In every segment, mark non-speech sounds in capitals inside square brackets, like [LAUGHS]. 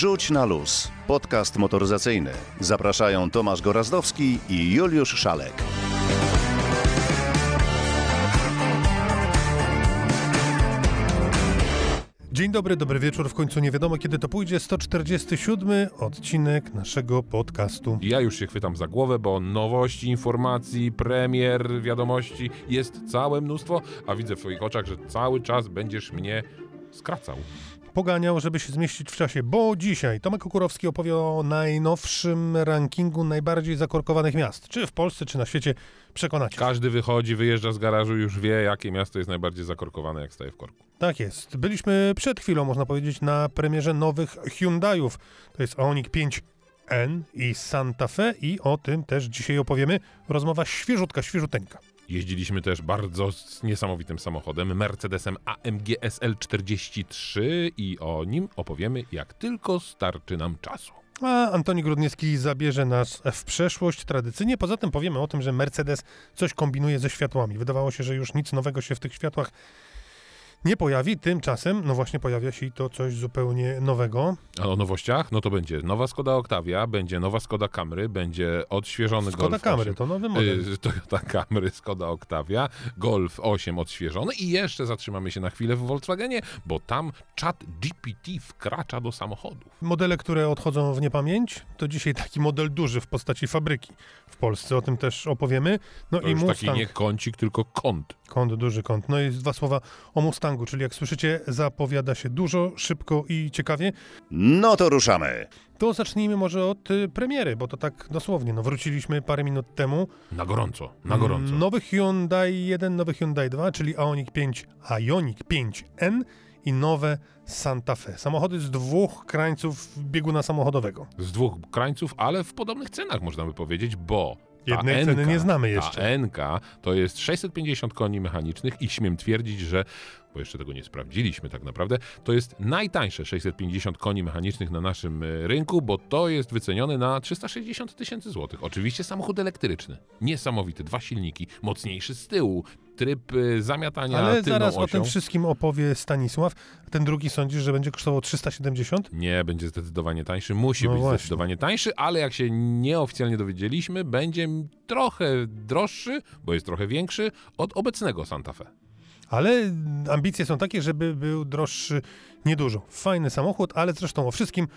Rzuć na luz. Podcast motoryzacyjny. Zapraszają Tomasz Gorazdowski i Juliusz Szalek. Dzień dobry, dobry wieczór. W końcu nie wiadomo kiedy to pójdzie. 147 odcinek naszego podcastu. Ja już się chwytam za głowę, bo nowości, informacji, premier, wiadomości jest całe mnóstwo, a widzę w Twoich oczach, że cały czas będziesz mnie skracał. Poganiał, żeby się zmieścić w czasie, bo dzisiaj Tomek Kukurowski opowie o najnowszym rankingu najbardziej zakorkowanych miast. Czy w Polsce, czy na świecie. Przekonacie. Każdy wychodzi, wyjeżdża z garażu, już wie, jakie miasto jest najbardziej zakorkowane, jak staje w korku. Tak jest. Byliśmy przed chwilą, można powiedzieć, na premierze nowych Hyundaiów. To jest Ioniq 5N i Santa Fe i o tym też dzisiaj opowiemy. Rozmowa świeżutka, świeżuteńka. Jeździliśmy też bardzo niesamowitym samochodem, Mercedesem AMG SL43 i o nim opowiemy, jak tylko starczy nam czasu. A Antoni Grudniewski zabierze nas w przeszłość tradycyjnie. Poza tym powiemy o tym, że Mercedes coś kombinuje ze światłami. Wydawało się, że już nic nowego się w tych światłach nie pojawi. Tymczasem, no właśnie, pojawia się i to coś zupełnie nowego. A o nowościach? No to będzie nowa Skoda Octavia, będzie nowa Skoda Camry, będzie odświeżony Skoda Golf Camry 8. to nowy model. Y, Toyota Camry, Skoda Octavia, Golf 8 odświeżony i jeszcze zatrzymamy się na chwilę w Volkswagenie, bo tam chat GPT wkracza do samochodów. Modele, które odchodzą w niepamięć, to dzisiaj taki model duży w postaci fabryki w Polsce. O tym też opowiemy. No To i już taki Mustang. nie kącik, tylko kąt. Kąt, duży kąt. No i dwa słowa o Czyli jak słyszycie, zapowiada się dużo, szybko i ciekawie. No to ruszamy. To zacznijmy może od y, premiery, bo to tak dosłownie. No wróciliśmy parę minut temu. Na gorąco, na gorąco. Nowy Hyundai 1, nowy Hyundai 2, czyli Ioniq 5, Ioniq 5N i nowe Santa Fe. Samochody z dwóch krańców bieguna samochodowego. Z dwóch krańców, ale w podobnych cenach można by powiedzieć, bo ta Jednej ceny nie znamy jeszcze. Ta NK to jest 650 koni mechanicznych i śmiem twierdzić, że, bo jeszcze tego nie sprawdziliśmy tak naprawdę, to jest najtańsze 650 koni mechanicznych na naszym y, rynku, bo to jest wycenione na 360 tysięcy złotych. Oczywiście samochód elektryczny. Niesamowity, dwa silniki, mocniejszy z tyłu, tryb y, zamiatania Ale zaraz o osią. tym wszystkim opowie Stanisław. Ten drugi sądzisz, że będzie kosztował 370? Nie, będzie zdecydowanie tańszy, musi No być właśnie. zdecydowanie tańszy, ale jak się nieoficjalnie dowiedzieliśmy, będzie trochę droższy, bo jest trochę większy od obecnego Santa Fe. Ale ambicje są takie, żeby był droższy niedużo. Fajny samochód, ale zresztą o wszystkim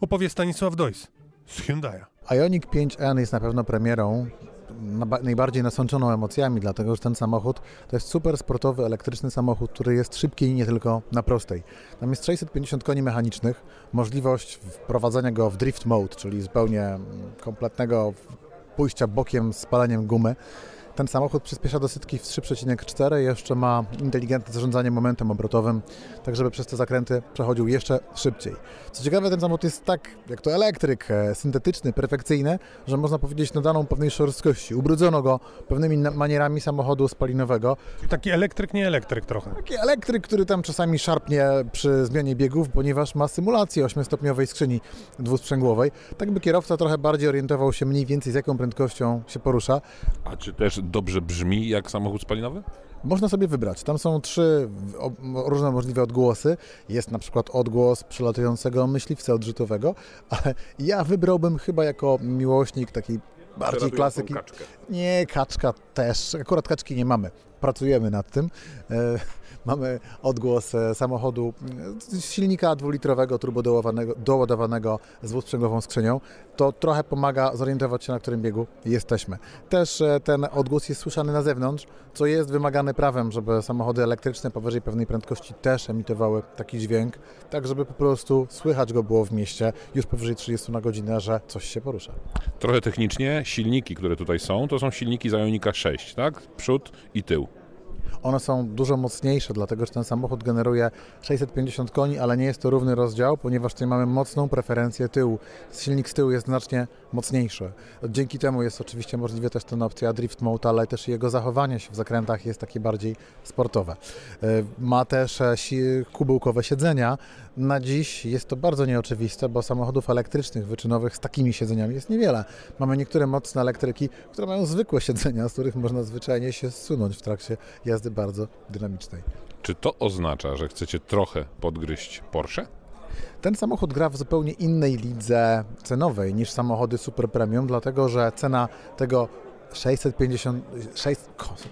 opowie Stanisław Dojs z Hyundai'a. Ioniq 5N jest na pewno premierą najbardziej nasączoną emocjami, dlatego że ten samochód to jest super sportowy, elektryczny samochód, który jest szybki nie tylko na prostej. Tam jest 650 koni mechanicznych, możliwość wprowadzenia go w drift mode, czyli zupełnie kompletnego pójścia bokiem z gumy. Ten samochód przyspiesza do setki w 3,4, jeszcze ma inteligentne zarządzanie momentem obrotowym, tak żeby przez te zakręty przechodził jeszcze szybciej. Co ciekawe, ten samochód jest tak, jak to elektryk, e, syntetyczny, perfekcyjny, że można powiedzieć nadaną pewnej szorstkości. Ubrudzono go pewnymi manierami samochodu spalinowego. Taki elektryk, nie elektryk trochę. Taki elektryk, który tam czasami szarpnie przy zmianie biegów, ponieważ ma symulację ośmiostopniowej skrzyni dwusprzęgłowej, tak by kierowca trochę bardziej orientował się mniej więcej z jaką prędkością się porusza. A czy też dobrze brzmi jak samochód spalinowy? Można sobie wybrać. Tam są trzy różne możliwe odgłosy. Jest na przykład odgłos przelatującego myśliwca odrzutowego, ale ja wybrałbym chyba jako miłośnik takiej bardziej klasyki. Kaczkę. Nie, kaczka też. Akurat kaczki nie mamy. Pracujemy nad tym. E, mamy odgłos e, samochodu e, silnika dwulitrowego, turbodoładowanego doładowanego z dwusprzęgłową skrzynią. To trochę pomaga zorientować się, na którym biegu jesteśmy. Też ten odgłos jest słyszany na zewnątrz, co jest wymagane prawem, żeby samochody elektryczne powyżej pewnej prędkości też emitowały taki dźwięk, tak żeby po prostu słychać go było w mieście już powyżej 30 na godzinę, że coś się porusza. Trochę technicznie, silniki, które tutaj są, to są silniki z Ionika 6, tak? Przód i tył. One są dużo mocniejsze, dlatego że ten samochód generuje 650 koni, ale nie jest to równy rozdział, ponieważ tutaj mamy mocną preferencję tyłu. Silnik z tyłu jest znacznie mocniejszy. Dzięki temu jest oczywiście możliwe też ten opcja drift mode, ale też jego zachowanie się w zakrętach jest takie bardziej sportowe. E, Ma też e, kubełkowe siedzenia. Na dziś jest to bardzo nieoczywiste, bo samochodów elektrycznych, wyczynowych z takimi siedzeniami jest niewiele. Mamy niektóre mocne elektryki, które mają zwykłe siedzenia, z których można zwyczajnie się zsunąć w trakcie jazdy bardzo dynamicznej. Czy to oznacza, że chcecie trochę podgryźć Porsche? Ten samochód gra w zupełnie innej lidze cenowej niż samochody super premium, dlatego że cena tego 650, 6,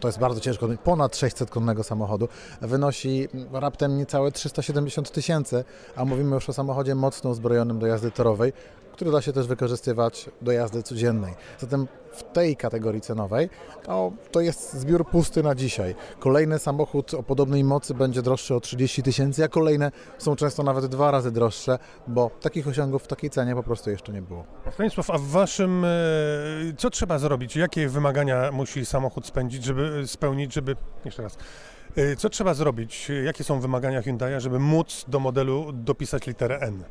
to jest bardzo ciężko, ponad 600 konnego samochodu. Wynosi raptem niecałe 370 tysięcy, a mówimy już o samochodzie mocno uzbrojonym do jazdy torowej, który da się też wykorzystywać do jazdy codziennej. Zatem w tej kategorii cenowej to, to jest zbiór pusty na dzisiaj. Kolejny samochód o podobnej mocy będzie droższy o 30 tysięcy, a kolejne są często nawet dwa razy droższe, bo takich osiągów w takiej cenie po prostu jeszcze nie było. Stanisław, a w waszym, e, co trzeba zrobić? Jakie wymagania musi samochód spędzić, żeby spełnić, żeby, jeszcze raz, e, co trzeba zrobić? Jakie są wymagania Hyundai'a, żeby móc do modelu dopisać literę N?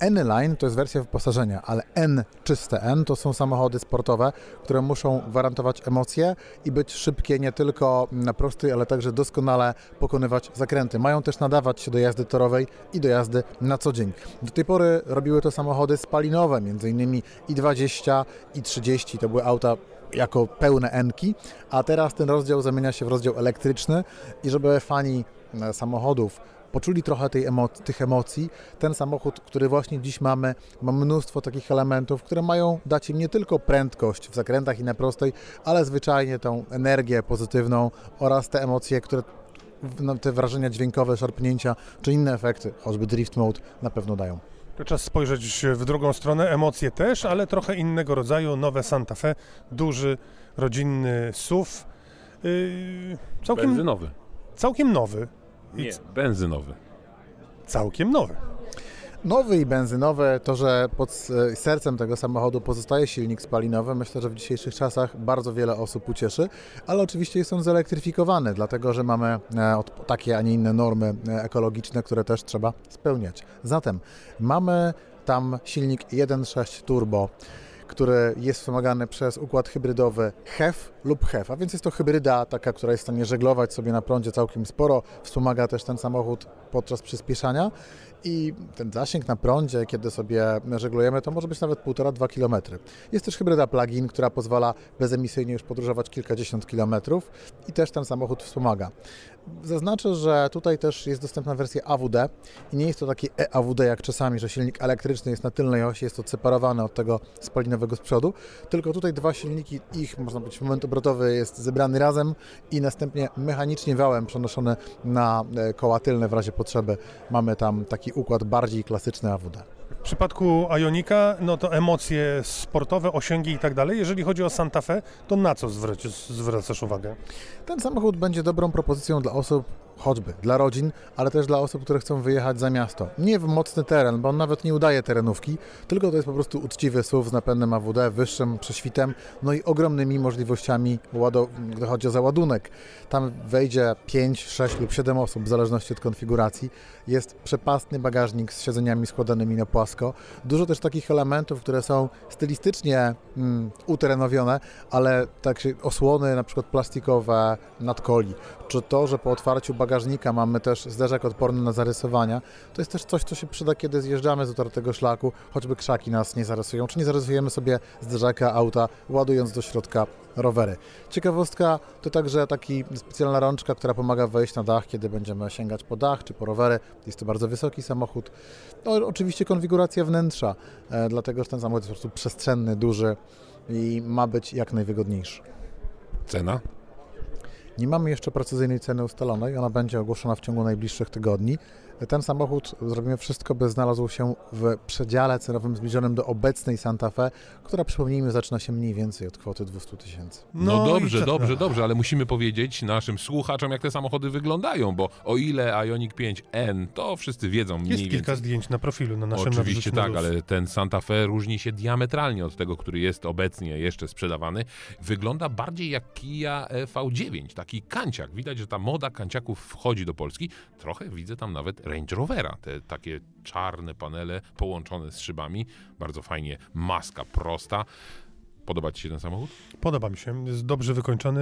N-Line to jest wersja wyposażenia, ale N, czyste N, to są samochody sportowe, które muszą gwarantować emocje i być szybkie nie tylko na prostej, ale także doskonale pokonywać zakręty. Mają też nadawać się do jazdy torowej i do jazdy na co dzień. Do tej pory robiły to samochody spalinowe, m.in. i20, i30, to były auta jako pełne enki, a teraz ten rozdział zamienia się w rozdział elektryczny i żeby fani e, samochodów poczuli trochę tej emo tych emocji. Ten samochód, który właśnie dziś mamy, ma mnóstwo takich elementów, które mają dać im nie tylko prędkość w zakrętach i na prostej, ale zwyczajnie tą energię pozytywną oraz te emocje, które no, te wrażenia dźwiękowe, szarpnięcia czy inne efekty, choćby drift mode, na pewno dają. To czas spojrzeć w drugą stronę, emocje też, ale trochę innego rodzaju. Nowe Santa Fe, duży, rodzinny SUV. Yy, całkiem, Benzynowy. całkiem nowy. I Nie, benzynowy. Całkiem nowy. Nowy i benzynowy, to, że pod e, sercem tego samochodu pozostaje silnik spalinowy, myślę, że w dzisiejszych czasach bardzo wiele osób ucieszy, ale oczywiście jest on zelektryfikowany, dlatego że mamy e, takie, a nie inne normy e, ekologiczne, które też trzeba spełniać. Zatem mamy tam silnik 1.6 turbo który jest wspomagany przez układ hybrydowy HEF lub HEF, a więc jest to hybryda taka, która jest w stanie żeglować sobie na prądzie całkiem sporo, wspomaga też ten samochód podczas przyspieszania i ten zasięg na prądzie, kiedy sobie żeglujemy, to może być nawet 1,5-2 km. Jest też hybryda plug-in, która pozwala bezemisyjnie już podróżować kilkadziesiąt kilometrów i też ten samochód wspomaga. Zaznaczę, że tutaj też jest dostępna wersja AWD i nie jest to takie e-AWD jak czasami, że silnik elektryczny jest na tylnej osi, jest odseparowany od tego spalinowego z przodu, tylko tutaj dwa silniki, ich można powiedzieć moment obrotowy jest zebrany razem i następnie mechanicznie wałem przenoszony na e, koła tylne w razie potrzeby. Mamy tam taki układ bardziej klasyczny AWD. W przypadku Ionika, no to emocje sportowe, osiągi i tak dalej. Jeżeli chodzi o Santa Fe, to na co zwracasz, zwracasz uwagę? Ten samochód będzie dobrą propozycją dla osób, choćby dla rodzin, ale też dla osób, które chcą wyjechać za miasto. Nie w mocny teren, bo on nawet nie udaje terenówki, tylko to jest po prostu uczciwy SUV z napędem AWD, wyższym prześwitem, no i ogromnymi możliwościami, gdy chodzi o załadunek. Tam wejdzie 5, 6 lub 7 osób, w zależności od konfiguracji. Jest przepastny bagażnik z siedzeniami składanymi na płasko. Dużo też takich elementów, które są stylistycznie mm, uterenowione, ale tak osłony na przykład plastikowe nadkoli, czy to, że po otwarciu bagażnika mamy też zderzak odporny na zarysowania, to jest też coś, co się przyda, kiedy zjeżdżamy z utartego szlaku, choćby krzaki nas nie zarysują, czy nie zarysujemy sobie zderzaka auta, ładując do środka rowery. Ciekawostka to także taki specjalna rączka, która pomaga wejść na dach, kiedy będziemy sięgać po dach czy po rowery. Jest to bardzo wysoki samochód. No, oczywiście konfiguracja wnętrza, e, dlatego że ten samochód jest po prostu przestrzenny, duży i ma być jak najwygodniejszy. Cena? Nie mamy jeszcze precyzyjnej ceny ustalonej, ona będzie ogłoszona w ciągu najbliższych tygodni. Ten samochód zrobimy wszystko, by znalazł się w przedziale cenowym zbliżonym do obecnej Santa Fe, która przypomnijmy zaczyna się mniej więcej od kwoty 200 tysięcy. No, No dobrze, dobrze, dobrze, ale musimy powiedzieć naszym słuchaczom, jak te samochody wyglądają, bo o ile Ioniq 5N, to wszyscy wiedzą mniej Jest więcej. kilka zdjęć na profilu na naszym Oczywiście tak, Luz. ale ten Santa Fe różni się diametralnie od tego, który jest obecnie jeszcze sprzedawany. Wygląda bardziej jak Kia e, V9, taki kanciak. Widać, że ta moda kanciaków wchodzi do Polski. Trochę widzę tam nawet Range Rovera, te takie czarne panele połączone z szybami. Bardzo fajnie, maska prosta. Podoba Ci się ten samochód? Podoba mi się, jest dobrze wykończony,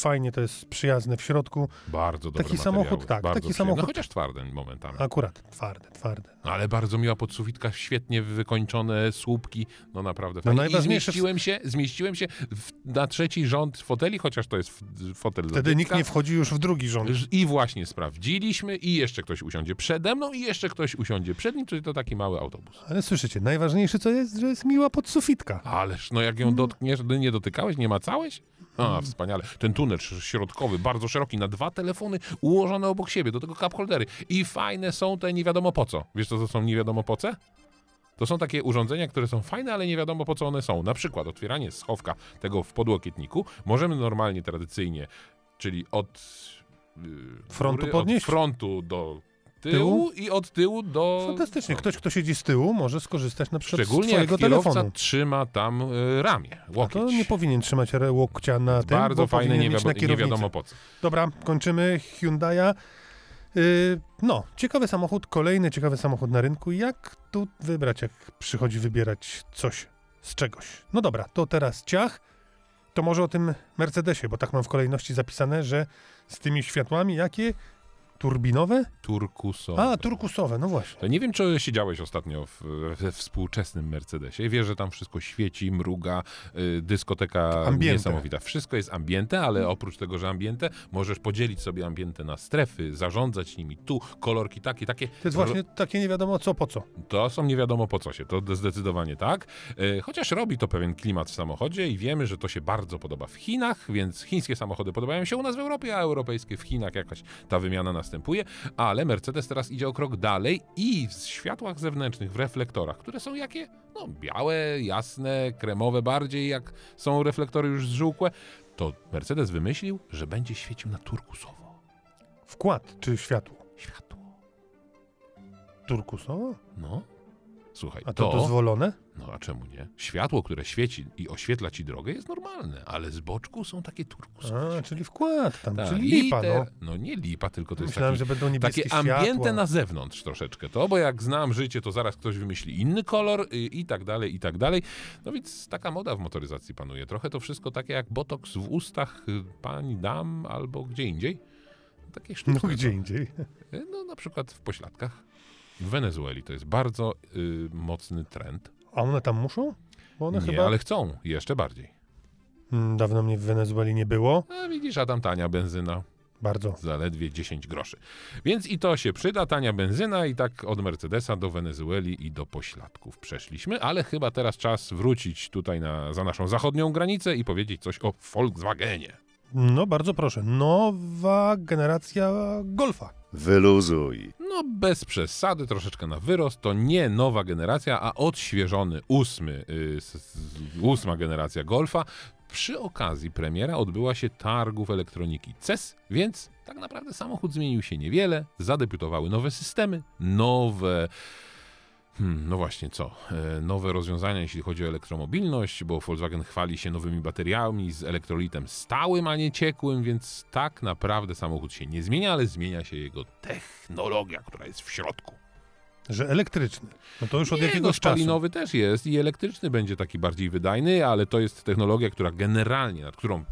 fajnie to jest przyjazne w środku. Bardzo dobry Taki materiały, samochód, tak, bardzo taki przyjemny. samochód- No chociaż twardy momentami. Akurat, twarde, twarde. No, ale bardzo miła podsufitka, świetnie wykończone słupki, no naprawdę No fajnie. I najważniejsze w- zmieściłem się, zmieściłem się w, na trzeci rząd foteli, chociaż to jest fotel Wtedy nikt nie wchodzi już w drugi rząd. I właśnie sprawdziliśmy i jeszcze ktoś usiądzie przede mną i jeszcze ktoś usiądzie przed nim, czyli to taki mały autobus. Ale słyszycie, najważniejsze co jest, że jest miła podsufitka. Ależ, no jak ją dotkniesz, ty nie dotykałeś, nie macałeś? A, wspaniale. Ten tunel środkowy, bardzo szeroki, na dwa telefony ułożone obok siebie, do tego cup holdery. I fajne są te nie wiadomo po co. Wiesz co to są nie wiadomo po co? To są takie urządzenia, które są fajne, ale nie wiadomo po co one są. Na przykład otwieranie schowka tego w podłokietniku możemy normalnie, tradycyjnie, czyli od yy, Frontu góry, podnieść? Od frontu do tyłu, Tyłu? i od tyłu do... Fantastycznie. Ktoś, kto siedzi z tyłu, może skorzystać na przykład Szczególnie z twojego telefonu. trzyma tam y, ramię, A łokieć. to nie powinien trzymać łokcia na tym, Bardzo fajne, nie, wiadomo, nie wiadomo po co. Dobra, kończymy. Hyundai'a. Yy, no, ciekawy samochód, kolejny ciekawy samochód na rynku. Jak tu wybrać, jak przychodzi wybierać coś z czegoś? No dobra, to teraz ciach. To może o tym Mercedesie, bo tak mam w kolejności zapisane, że z tymi światłami jakie? Turbinowe? Turkusowe. A, turkusowe, no właśnie. To nie wiem, czy siedziałeś ostatnio w, we współczesnym Mercedesie. Wiesz, że tam wszystko świeci, mruga, y, dyskoteka Ambiente. niesamowita. Wszystko jest ambiente, ale oprócz tego, że ambiente, możesz podzielić sobie ambiente na strefy, zarządzać nimi. Tu kolorki takie, takie. To jest właśnie takie nie wiadomo co po co. To są nie wiadomo po co się, to zdecydowanie tak. E, Chociaż robi to pewien klimat w samochodzie i wiemy, że to się bardzo podoba w Chinach, więc chińskie samochody podobają się u nas w Europie, a europejskie w Chinach jakaś ta wymiana następuje. Ale Mercedes teraz idzie o krok dalej i w światłach zewnętrznych, w reflektorach, które są jakie? No białe, jasne, kremowe bardziej, jak są reflektory już zżółkłe, to Mercedes wymyślił, że będzie świecił na turkusowo. Wkład czy światło? Światło. Turkusowo? No. Słuchaj, A to, dozwolone? No a czemu nie? Światło, które świeci i oświetla ci drogę jest normalne, ale z boczku są takie turkusowe. A, czyli wkład tam, Tak, czyli lipa, no. No nie lipa, tylko to jest Myślałem, taki, że będą takie światła. ambiente na zewnątrz troszeczkę to, bo jak znam życie, to zaraz ktoś wymyśli inny kolor i, i tak dalej, i tak dalej. No więc taka moda w motoryzacji panuje. Trochę to wszystko takie jak botoks w ustach pań, dam albo gdzie indziej. Takie No sztuczne. gdzie są. indziej. Y, No na przykład w pośladkach. W Wenezueli to jest bardzo y, mocny trend. A one tam muszą? Bo one nie, chyba... ale chcą jeszcze bardziej. Mm, Dawno mnie w Wenezueli nie było. A widzisz, a tam tania benzyna, Bardzo. zaledwie 10 groszy. Więc i to się przyda, tania benzyna i tak od Mercedesa do Wenezueli i do pośladków przeszliśmy, ale chyba teraz czas wrócić tutaj na, za naszą zachodnią granicę i powiedzieć coś o Volkswagenie. No bardzo proszę. Nowa generacja Golfa. Wyluzuj. No bez przesady, troszeczkę na wyrost, to nie nowa generacja, a odświeżony ósmy, y, s- ósma generacja Golfa. Przy okazji premiera odbyła się targów elektroniki CES, więc tak naprawdę samochód zmienił się niewiele. Zadebiutowały nowe systemy, nowe. Hmm, no właśnie, co? E, nowe rozwiązania, jeśli chodzi o elektromobilność, bo Volkswagen chwali się nowymi bateriami z elektrolitem stałym, a nie ciekłym, więc tak naprawdę samochód się nie zmienia, ale zmienia się jego technologia, która jest w środku. Że elektryczny. No to już od Nie, jakiegoś no, czasu. spalinowy też jest i elektryczny będzie taki bardziej wydajny, ale to jest technologia, która generalnie, nad którą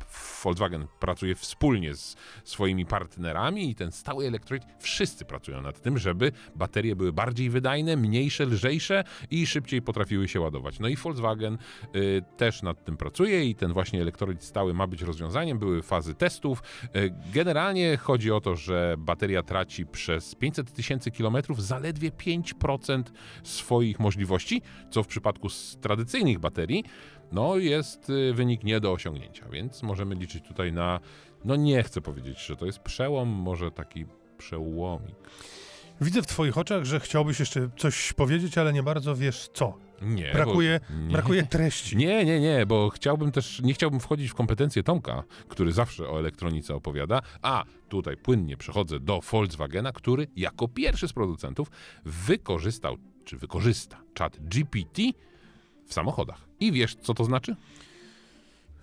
Volkswagen pracuje wspólnie z swoimi partnerami i ten stały elektrolit, wszyscy pracują nad tym, żeby baterie były bardziej wydajne, mniejsze, lżejsze i szybciej potrafiły się ładować. No i Volkswagen y, też nad tym pracuje i ten właśnie elektrolit stały ma być rozwiązaniem. Były fazy testów. Y, generalnie chodzi o to, że bateria traci przez 500 tysięcy kilometrów zaledwie 5% swoich możliwości, co w przypadku tradycyjnych baterii no jest y, wynik nie do osiągnięcia, więc możemy liczyć tutaj na, no nie chcę powiedzieć, że to jest przełom, może taki przełomik. Widzę w twoich oczach, że chciałbyś jeszcze coś powiedzieć, ale nie bardzo wiesz co. Nie, Brakuje, bo, nie. brakuje treści. Nie, nie, nie, bo chciałbym też, nie chciałbym wchodzić w kompetencje Tomka, który zawsze o elektronice opowiada, a tutaj płynnie przechodzę do Volkswagena, który jako pierwszy z producentów wykorzystał, czy wykorzysta czat GPT w samochodach. I wiesz, co to znaczy?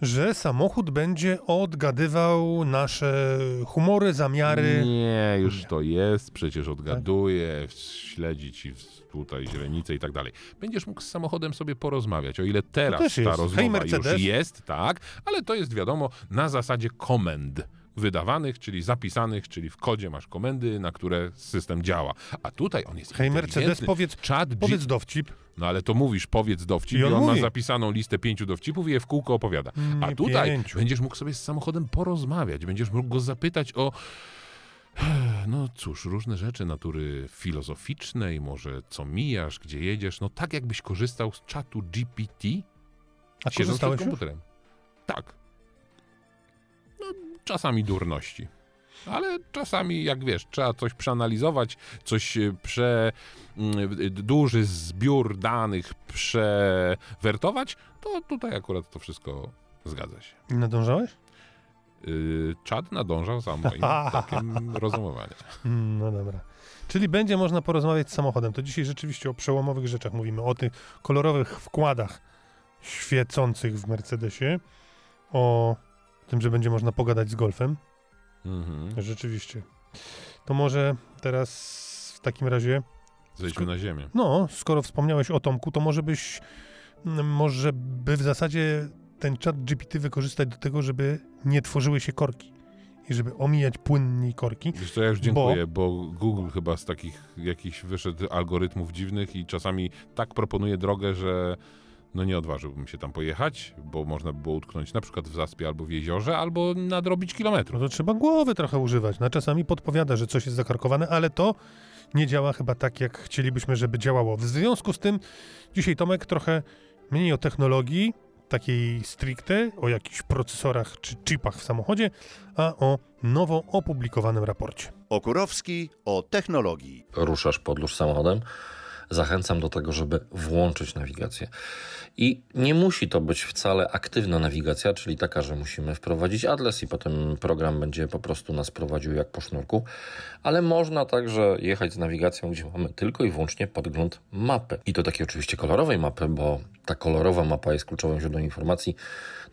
Że samochód będzie odgadywał nasze humory, zamiary. Nie, już to jest, przecież odgaduje, śledzi ci tutaj źrenicę i tak dalej. Będziesz mógł z samochodem sobie porozmawiać, o ile teraz ta rozmowa Mercedes. już jest, tak, ale to jest wiadomo na zasadzie komend wydawanych, czyli zapisanych, czyli w kodzie masz komendy, na które system działa. A tutaj on jest Hej Mercedes, powiedz, Chat G- powiedz dowcip. No ale to mówisz, powiedz dowcip I i on on, ma zapisaną listę pięciu dowcipów i je w kółko opowiada. A Nie tutaj pięciu. będziesz mógł sobie z samochodem porozmawiać, będziesz mógł go zapytać o [SIGHS] no cóż, różne rzeczy natury filozoficznej, może co mijasz, gdzie jedziesz, no tak jakbyś korzystał z czatu GPT, A siedząc przed korzystałeś już? komputerem. Tak. Czasami durności. Ale czasami, jak wiesz, trzeba coś przeanalizować, coś e, prze... mm, duży zbiór danych przewertować, to tutaj akurat to wszystko zgadza się. Nadążałeś? Yy, czad nadążał za moim [LAUGHS] takim rozumowaniem. No dobra. Czyli będzie można porozmawiać z samochodem. To dzisiaj rzeczywiście o przełomowych rzeczach mówimy. O tych kolorowych wkładach świecących w Mercedesie. O tym, że będzie można pogadać z golfem. Mhm. Rzeczywiście. To może teraz w takim razie, Zejdźmy na ziemię. no, skoro wspomniałeś o Tomku, to może byś, mm, może by w zasadzie ten czat GPT wykorzystać do tego, żeby nie tworzyły się korki. I żeby omijać płynniej korki. Wiesz co, ja już dziękuję, bo... Google chyba z takich jakichś wyszedł algorytmów dziwnych i czasami tak proponuje drogę, że no nie odważyłbym się tam pojechać, bo można by było utknąć na przykład w zaspie albo w jeziorze, albo nadrobić No kilometrów. to trzeba głowy trochę używać. Na czasami podpowiada, że coś jest zakarkowane, ale to nie działa chyba tak, jak chcielibyśmy, żeby działało. W związku z tym dzisiaj Tomek trochę mniej o technologii, takiej stricte, o jakichś procesorach czy chipach w samochodzie, a o nowo opublikowanym raporcie. Okurowski o technologii. ruszasz podróż samochodem, zachęcam do tego, żeby włączyć nawigację. I nie musi to być wcale aktywna nawigacja, czyli taka, że musimy wprowadzić adres i potem program będzie po prostu nas prowadził jak po sznurku, ale można także jechać z nawigacją, gdzie mamy tylko i wyłącznie podgląd mapy. I to takiej oczywiście kolorowej mapy, bo ta kolorowa mapa jest kluczowym źródłem informacji.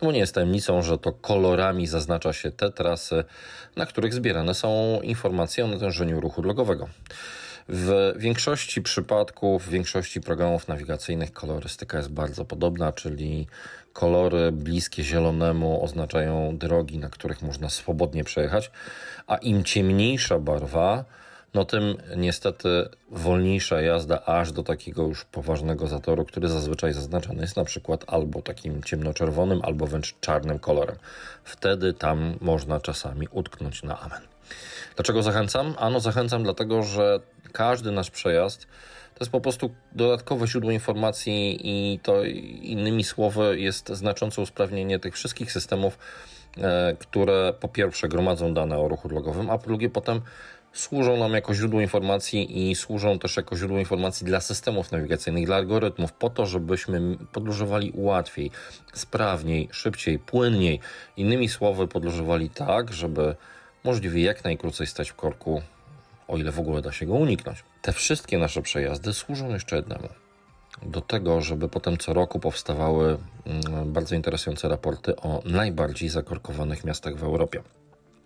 No bo nie jest tajemnicą, że to kolorami zaznacza się te trasy, na których zbierane są informacje o natężeniu ruchu drogowego. W większości przypadków, w większości programów nawigacyjnych kolorystyka jest bardzo podobna, czyli kolory bliskie zielonemu oznaczają drogi, na których można swobodnie przejechać, a im ciemniejsza barwa, no tym niestety wolniejsza jazda aż do takiego już poważnego zatoru, który zazwyczaj zaznaczany jest na przykład albo takim ciemnoczerwonym, albo wręcz czarnym kolorem. Wtedy tam można czasami utknąć na amen. Dlaczego zachęcam? Ano zachęcam dlatego, że każdy nasz przejazd to jest po prostu dodatkowe źródło informacji i to innymi słowy jest znaczące usprawnienie tych wszystkich systemów, e, które po pierwsze gromadzą dane o ruchu drogowym, a po drugie potem służą nam jako źródło informacji i służą też jako źródło informacji dla systemów nawigacyjnych, dla algorytmów, po to, żebyśmy podróżowali łatwiej, sprawniej, szybciej, płynniej. Innymi słowy, podróżowali tak, żeby możliwie jak najkrócej stać w korku, o ile w ogóle da się go uniknąć. Te wszystkie nasze przejazdy służą jeszcze jednemu. Do tego, żeby potem co roku powstawały mm, bardzo interesujące raporty o najbardziej zakorkowanych miastach w Europie.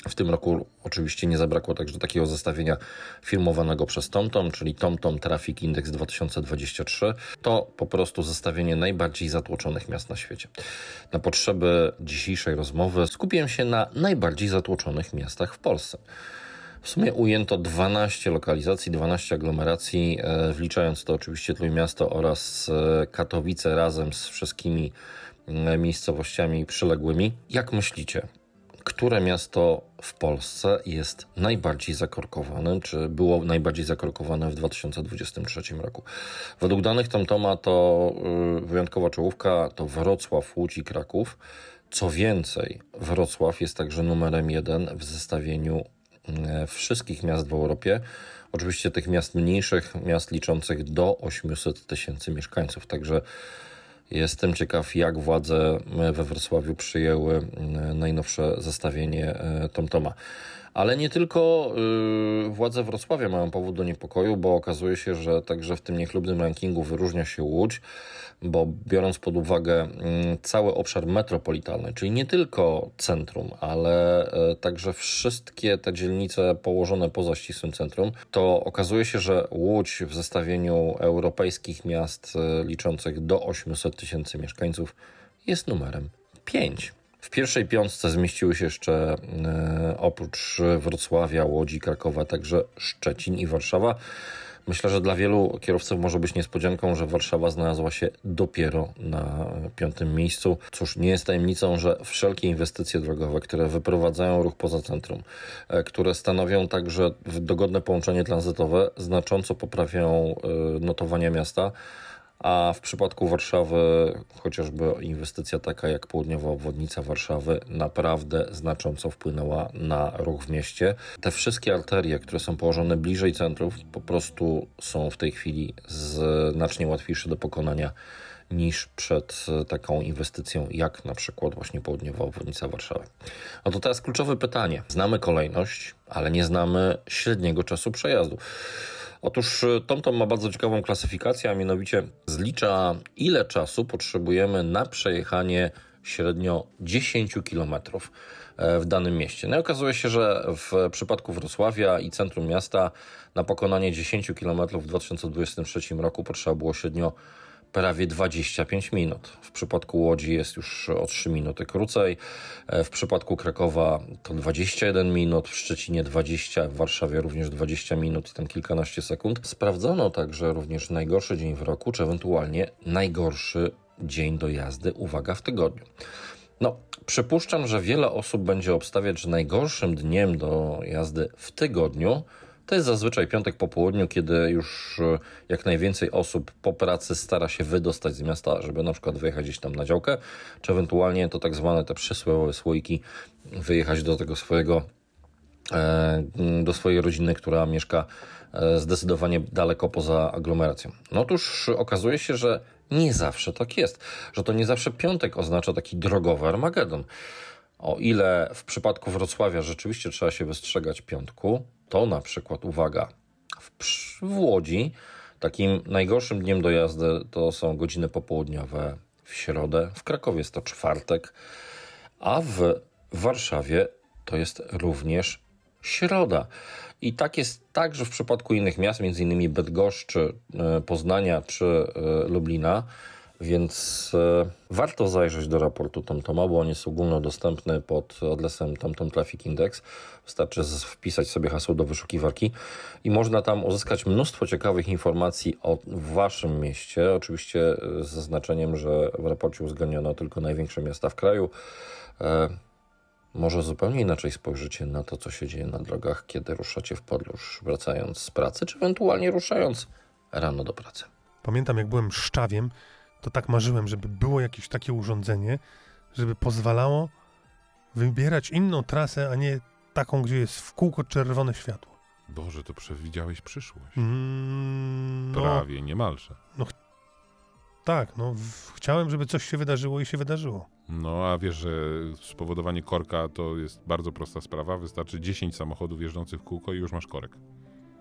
W tym roku oczywiście nie zabrakło także takiego zestawienia firmowanego przez TomTom, czyli TomTom Traffic Index 2023. To po prostu zestawienie najbardziej zatłoczonych miast na świecie. Na potrzeby dzisiejszej rozmowy skupiłem się na najbardziej zatłoczonych miastach w Polsce. W sumie ujęto 12 lokalizacji, 12 aglomeracji, e, wliczając to oczywiście Trójmiasto oraz e, Katowice razem z wszystkimi e, miejscowościami przyległymi. Jak myślicie, które miasto w Polsce jest najbardziej zakorkowane, czy było najbardziej zakorkowane w 2023 roku? Według danych TomToma to y, wyjątkowa czołówka to Wrocław, Łódź i Kraków. Co więcej, Wrocław jest także numerem jeden w zestawieniu e, wszystkich miast w Europie. Oczywiście tych miast mniejszych, miast liczących do 800 tysięcy mieszkańców. Także Jestem ciekaw, jak władze we Wrocławiu przyjęły e, najnowsze zestawienie e, TomToma. Ale nie tylko yy, władze Wrocławia mają powód do niepokoju, bo okazuje się, że także w tym niechlubnym rankingu wyróżnia się Łódź, bo biorąc pod uwagę yy, cały obszar metropolitalny, czyli nie tylko centrum, ale yy, także wszystkie te dzielnice położone poza ścisłym centrum, to okazuje się, że Łódź w zestawieniu europejskich miast y, liczących do 800 tysięcy mieszkańców jest numerem 5. W pierwszej piątce zmieściły się jeszcze e, oprócz Wrocławia, Łodzi, Krakowa, także Szczecin i Warszawa. Myślę, że dla wielu kierowców może być niespodzianką, że Warszawa znalazła się dopiero na piątym miejscu. Cóż, nie jest tajemnicą, że wszelkie inwestycje drogowe, które wyprowadzają ruch poza centrum, e, które stanowią także dogodne połączenie tranzytowe, znacząco poprawiają e, notowania miasta a w przypadku Warszawy chociażby inwestycja taka jak południowa obwodnica Warszawy naprawdę znacząco wpłynęła na ruch w mieście. Te wszystkie arterie, które są położone bliżej centrów, po prostu są w tej chwili znacznie łatwiejsze do pokonania niż przed taką inwestycją, jak na przykład właśnie południowa obwodnica Warszawy. No to teraz kluczowe pytanie. Znamy kolejność, ale nie znamy średniego czasu przejazdu. Otóż y, TomTom ma bardzo ciekawą klasyfikację, a mianowicie zlicza ile czasu potrzebujemy na przejechanie średnio 10 km e, w danym mieście. No i okazuje się, że w przypadku Wrocławia i centrum miasta na pokonanie 10 km w 2023 roku potrzeba było średnio prawie 25 minut. W przypadku Łodzi jest już o 3 minuty krócej. E, w przypadku Krakowa to 21 minut, w Szczecinie 20, w Warszawie również 20 minut i tam kilkanaście sekund. Sprawdzono także również najgorszy dzień w roku, czy ewentualnie najgorszy dzień do jazdy, uwaga, w tygodniu. No, przypuszczam, że wiele osób będzie obstawiać, że najgorszym dniem do jazdy w tygodniu to jest zazwyczaj piątek po południu, kiedy już e, jak najwięcej osób po pracy stara się wydostać z miasta, żeby na przykład wyjechać gdzieś tam na działkę, czy ewentualnie to tak zwane te przysłowiowe słoiki, wyjechać do tego swojego, e, do swojej rodziny, która mieszka e, zdecydowanie daleko poza aglomeracją. No otóż okazuje się, że nie zawsze tak jest, że to nie zawsze piątek oznacza taki drogowy Armagedon. O ile w przypadku Wrocławia rzeczywiście trzeba się wystrzegać piątku, to na przykład, uwaga, w, w Łodzi takim najgorszym dniem do jazdy to są godziny popołudniowe w środę, w Krakowie jest to czwartek, a w Warszawie to jest również środa. I tak jest także w przypadku innych miast, m.in. Bydgoszczy, e, Poznania czy e, Lublina. Więc e, warto zajrzeć do raportu TomToma, bo on jest ogólnodostępny pod adresem TomTom Traffic Index. Wystarczy wpisać sobie hasło do wyszukiwarki i można tam uzyskać mnóstwo ciekawych informacji o waszym mieście. Oczywiście z zaznaczeniem, że w raporcie uwzględniono tylko największe miasta w kraju. E, może zupełnie inaczej spojrzycie na to, co się dzieje na drogach, kiedy ruszacie w podróż, wracając z pracy, czy ewentualnie ruszając rano do pracy. Pamiętam, jak byłem szczawiem, to tak marzyłem, żeby było jakieś takie urządzenie, żeby pozwalało wybierać inną trasę, a nie taką, gdzie jest w kółko czerwone światło. Boże, to przewidziałeś przyszłość. Mm, no, Prawie, niemalże. No, tak, no chciałem, żeby coś się wydarzyło i się wydarzyło. No, a wiesz, że spowodowanie korka to jest bardzo prosta sprawa. Wystarczy 10 samochodów jeżdżących w kółko i już masz korek.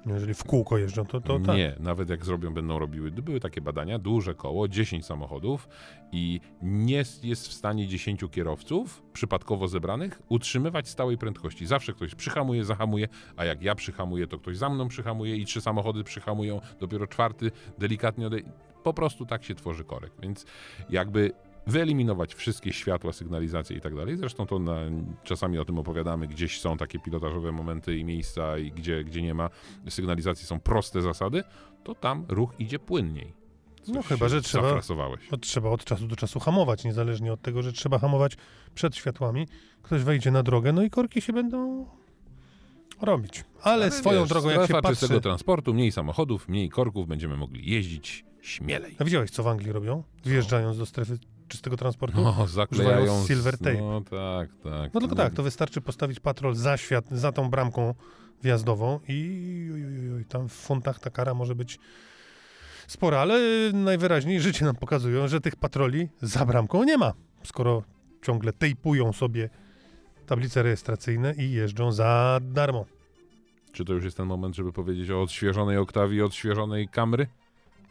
Jeżeli w kółko jeżdżą, to, to tak. Nie, nawet jak zrobią, będą robiły. Były takie badania, duże koło, 10 samochodów i nie jest w stanie 10 kierowców przypadkowo zebranych utrzymywać stałej prędkości. Zawsze ktoś przyhamuje, zahamuje, a jak ja przyhamuję, to ktoś za mną przyhamuje i trzy samochody przyhamują, dopiero czwarty delikatnie ode... Po prostu tak się tworzy korek. Więc jakby wyeliminować wszystkie światła, sygnalizacje i tak dalej. Zresztą to na, czasami o tym opowiadamy, gdzieś są takie pilotażowe momenty i miejsca, i gdzie, gdzie nie ma sygnalizacji, są proste zasady, to tam ruch idzie płynniej. Coś no chyba, że trzeba, od, trzeba od czasu do czasu hamować, niezależnie od tego, że trzeba hamować przed światłami. Ktoś wejdzie na drogę, no i korki się będą robić. Ale, Ale swoją wiesz, drogą, jak się patrzy... czystego transportu, mniej samochodów, mniej korków, będziemy mogli jeździć śmielej. A widziałeś, co w Anglii robią? Wjeżdżając do strefy czystego transportu. No, zaklejają silver tape. No tak, tak. No tylko tak, to wystarczy postawić patrol za świat, za tą bramką wjazdową i, i, i, i tam w funtach ta kara może być spora, ale najwyraźniej życie nam pokazują, że tych patroli za bramką nie ma, skoro ciągle tejpują sobie tablice rejestracyjne i jeżdżą za darmo. Czy to już jest ten moment, żeby powiedzieć o odświeżonej Oktawii odświeżonej Camry?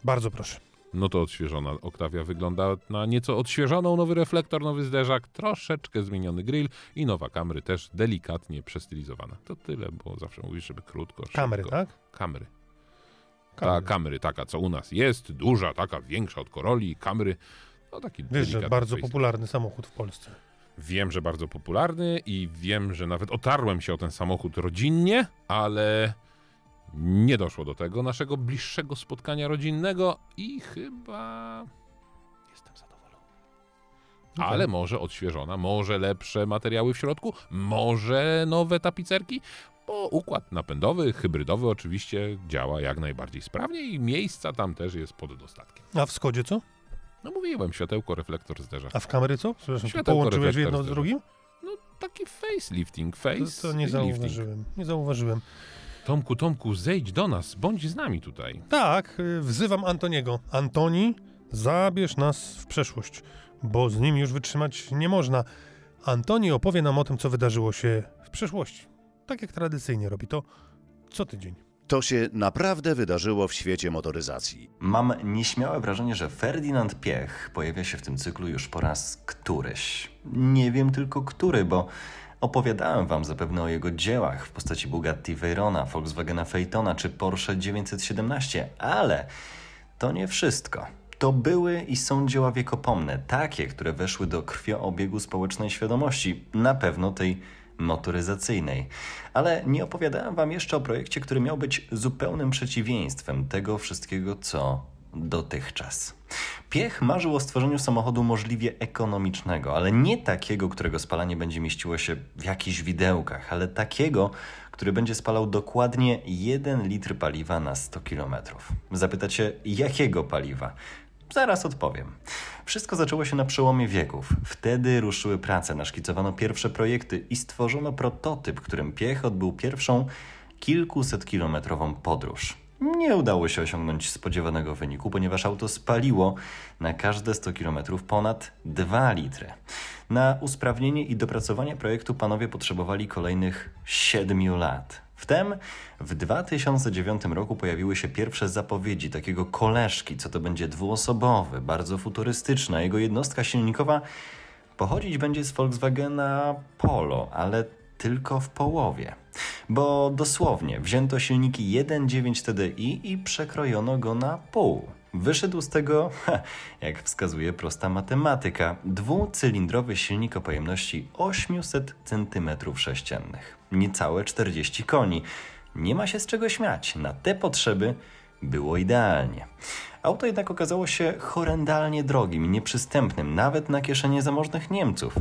Bardzo proszę. No to odświeżona Oktawia wygląda na nieco odświeżoną, nowy reflektor, nowy zderzak, troszeczkę zmieniony grill i nowa Camry też delikatnie przestylizowana. To tyle, bo zawsze mówisz, żeby krótko, szybko. Kamery, tak? Kamry. Ta Kamery. Taka, co u nas jest, duża, taka większa od Corolli, Camry. No taki Wiesz, że bardzo facelift. popularny samochód w Polsce. Wiem, że bardzo popularny i wiem, że nawet otarłem się o ten samochód rodzinnie, ale nie doszło do tego naszego bliższego spotkania rodzinnego i chyba jestem zadowolony. No Ale może odświeżona, może lepsze materiały w środku, może nowe tapicerki, bo układ napędowy, hybrydowy oczywiście działa jak najbardziej sprawnie i miejsca tam też jest pod dostatkiem. A w Skodzie co? No mówiłem, światełko, reflektor, zderzak. A w kamery co? Przepraszam, Światełko, połączyłeś jedno z drugim? No taki facelifting, To, face to nie lifting. zauważyłem. Nie zauważyłem. Tomku, Tomku, zejdź do nas, bądź z nami tutaj. Tak, y, wzywam Antoniego. Antoni, zabierz nas w przeszłość, bo z nim już wytrzymać nie można. Antoni opowie nam o tym, co wydarzyło się w przeszłości. Tak jak tradycyjnie robi to co tydzień. To się naprawdę wydarzyło w świecie motoryzacji. Mam nieśmiałe wrażenie, że Ferdynand Piech pojawia się w tym cyklu już po raz któryś. Nie wiem tylko który, bo opowiadałem wam zapewne o jego dziełach w postaci Bugatti Veyrona, Volkswagena Phaetona czy Porsche 917, ale to nie wszystko. To były i są dzieła wiekopomne, takie, które weszły do krwioobiegu społecznej świadomości, na pewno tej motoryzacyjnej. Ale nie opowiadałem Wam jeszcze o projekcie, który miał być zupełnym przeciwieństwem tego wszystkiego, co dotychczas. Piech marzył o stworzeniu samochodu możliwie ekonomicznego, ale nie takiego, którego spalanie będzie mieściło się w jakichś widełkach, ale takiego, który będzie spalał dokładnie 1 litr paliwa na 100 km. Zapytacie, jakiego paliwa? Zaraz odpowiem. Wszystko zaczęło się na przełomie wieków. Wtedy ruszyły prace, naszkicowano pierwsze projekty i stworzono prototyp, którym Piech odbył pierwszą kilkusetkilometrową podróż. Nie udało się osiągnąć spodziewanego wyniku, ponieważ auto spaliło na każde 100 km ponad 2 litry. Na usprawnienie i dopracowanie projektu panowie potrzebowali kolejnych 7 lat. Wtem w 2009 roku pojawiły się pierwsze zapowiedzi takiego koleżki, co to będzie dwuosobowy, bardzo futurystyczny. a Jego jednostka silnikowa pochodzić będzie z Volkswagena Polo, ale tylko w połowie. Bo dosłownie wzięto silniki 1.9 TDI i przekrojono go na pół. Wyszedł z tego, jak wskazuje prosta matematyka, dwucylindrowy silnik o pojemności 800 cm3. Niecałe 40 koni. Nie ma się z czego śmiać. Na te potrzeby było idealnie. Auto jednak okazało się horrendalnie drogim i nieprzystępnym, nawet na kieszenie zamożnych Niemców.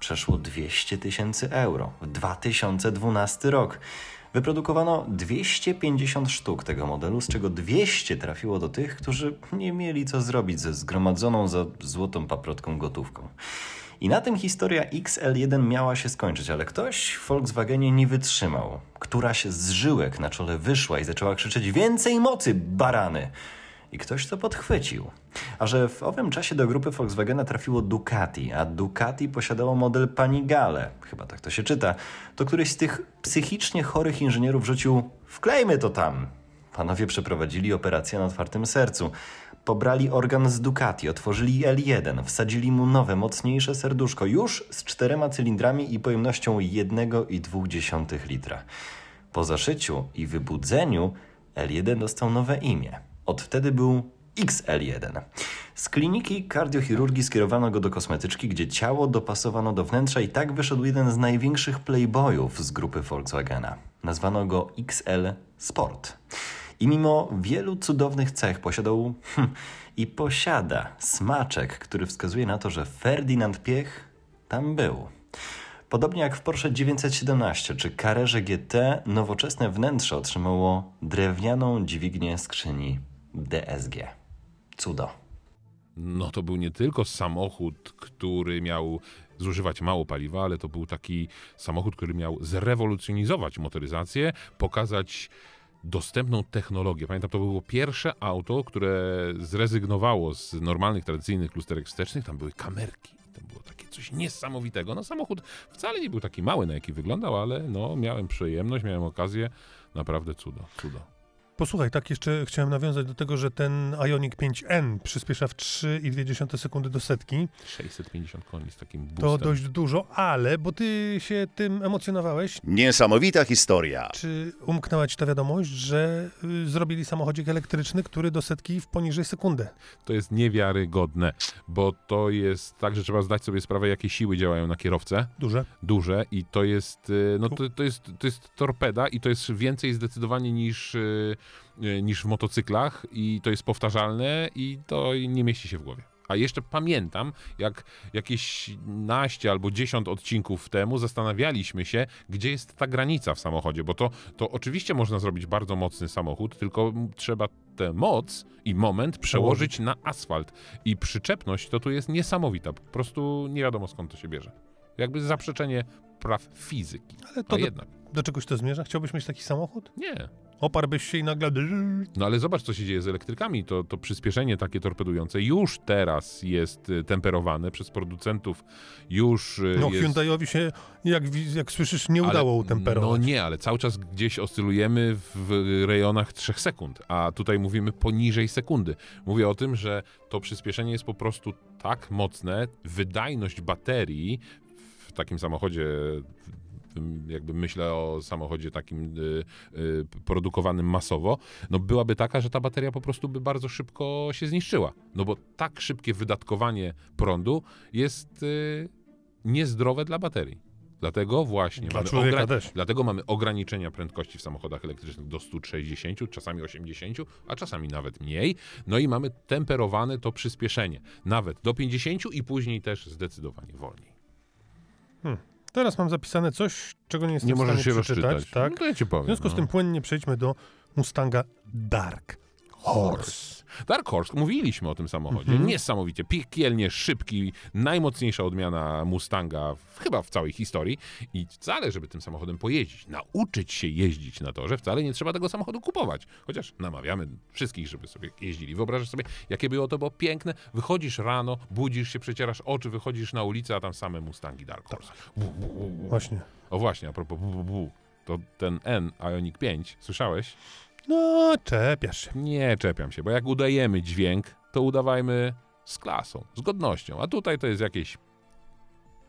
Przeszło 200 tysięcy euro w 2012 rok. Wyprodukowano 250 sztuk tego modelu, z czego 200 trafiło do tych, którzy nie mieli co zrobić ze zgromadzoną za złotą paprotką gotówką. I na tym historia XL1 miała się skończyć, ale ktoś w Volkswagenie nie wytrzymał. Któraś z żyłek na czole wyszła i zaczęła krzyczeć więcej mocy, barany! I ktoś to podchwycił. A że w owym czasie do grupy Volkswagena trafiło Ducati, a Ducati posiadało model Panigale, chyba tak to się czyta, to któryś z tych psychicznie chorych inżynierów rzucił wklejmy to tam. Panowie przeprowadzili operację na otwartym sercu. Pobrali organ z Ducati, otworzyli L1, wsadzili mu nowe, mocniejsze serduszko, już z czterema cylindrami i pojemnością 1,2 litra. Po zaszyciu i wybudzeniu L1 dostał nowe imię. Od wtedy był XL1. Z kliniki kardiochirurgii skierowano go do kosmetyczki, gdzie ciało dopasowano do wnętrza i tak wyszedł jeden z największych playboyów z grupy Volkswagena. Nazwano go XL Sport. I mimo wielu cudownych cech posiadał hm, i posiada smaczek, który wskazuje na to, że Ferdynand Piech tam był. Podobnie jak w Porsche 917 czy Carrerze GT, nowoczesne wnętrze otrzymało drewnianą dźwignię skrzyni DSG. Cudo. No to był nie tylko samochód, który miał zużywać mało paliwa, ale to był taki samochód, który miał zrewolucjonizować motoryzację, pokazać dostępną technologię. Pamiętam, to było pierwsze auto, które zrezygnowało z normalnych, tradycyjnych lusterek wstecznych. Tam były kamerki. To było takie coś niesamowitego. No samochód wcale nie był taki mały, na jaki wyglądał, ale no miałem przyjemność, miałem okazję. Naprawdę cudo, cudo. Posłuchaj, tak jeszcze chciałem nawiązać do tego, że ten Ioniq 5N przyspiesza w 3,2 sekundy do setki. 650 koni z takim boostem. To dość dużo, ale, bo ty się tym emocjonowałeś, Niesamowita historia. czy umknęła ci ta wiadomość, że y, zrobili samochodzik elektryczny, który do setki w poniżej sekundę? To jest niewiarygodne, bo to jest tak, że trzeba zdać sobie sprawę, jakie siły działają na kierowcę. Duże. duże i to jest, y, no to, to, jest, to jest torpeda i to jest więcej zdecydowanie niż, y, niż w motocyklach i to jest powtarzalne i to nie mieści się w głowie. A jeszcze pamiętam, jak jakieś naście albo dziesiąt odcinków temu zastanawialiśmy się, gdzie jest ta granica w samochodzie, bo to, to oczywiście można zrobić bardzo mocny samochód, tylko trzeba tę moc i moment przełożyć na asfalt. I przyczepność to tu jest niesamowita. Po prostu nie wiadomo skąd to się bierze. Jakby zaprzeczenie praw fizyki. Ale to To do, jednak. do czegoś to zmierza? Chciałbyś mieć taki samochód? Nie. Oparłbyś się i nagle... No ale zobacz, co się dzieje z elektrykami. To, to przyspieszenie takie torpedujące już teraz jest y, temperowane przez producentów. Już y, No jest... Hyundaiowi się, jak, jak słyszysz, nie Ale- udało utemperować. No nie, ale cały czas gdzieś oscylujemy w rejonach 3 sekund, a tutaj mówimy poniżej sekundy. Mówię o tym, że to przyspieszenie jest po prostu tak mocne, wydajność baterii w takim samochodzie jakby myślę o samochodzie takim y, y, produkowanym masowo, no byłaby taka, że ta bateria po prostu by bardzo szybko się zniszczyła. No bo tak szybkie wydatkowanie prądu jest y, niezdrowe dla baterii. Dlatego właśnie Dla mamy, też. dlatego mamy ograniczenia prędkości w samochodach elektrycznych do 160, czasami 80, a czasami nawet mniej. No i mamy temperowane to przyspieszenie, nawet do 50 i później też zdecydowanie wolniej. Teraz mam zapisane coś, czego nie jestem Nie w możesz się stanie przeczytać. rozczytać. Tak? No to ja ci powiem. W związku z no. tym płynnie przejdźmy do Mustanga Dark Horse. Dark Horse, mówiliśmy o tym samochodzie. Mhm. Niesamowicie, piekielnie szybki, najmocniejsza odmiana Mustanga w, chyba w całej historii. I wcale, żeby tym samochodem pojeździć, nauczyć się jeździć na torze, wcale nie trzeba tego samochodu kupować. Chociaż namawiamy wszystkich, żeby sobie jeździli. Wyobrażasz sobie, jakie było to było piękne. Wychodzisz rano, budzisz się, przecierasz oczy, wychodzisz na ulicę, a tam same Mustangi Dark Horse. Bu, bu, bu, bu. Właśnie. O właśnie, a propos bu, bu, bu. To ten N Ioniq 5, słyszałeś? No, czepiasz się. Nie czepiam się, bo jak udajemy dźwięk, to udawajmy z klasą, z godnością. A tutaj to jest jakieś.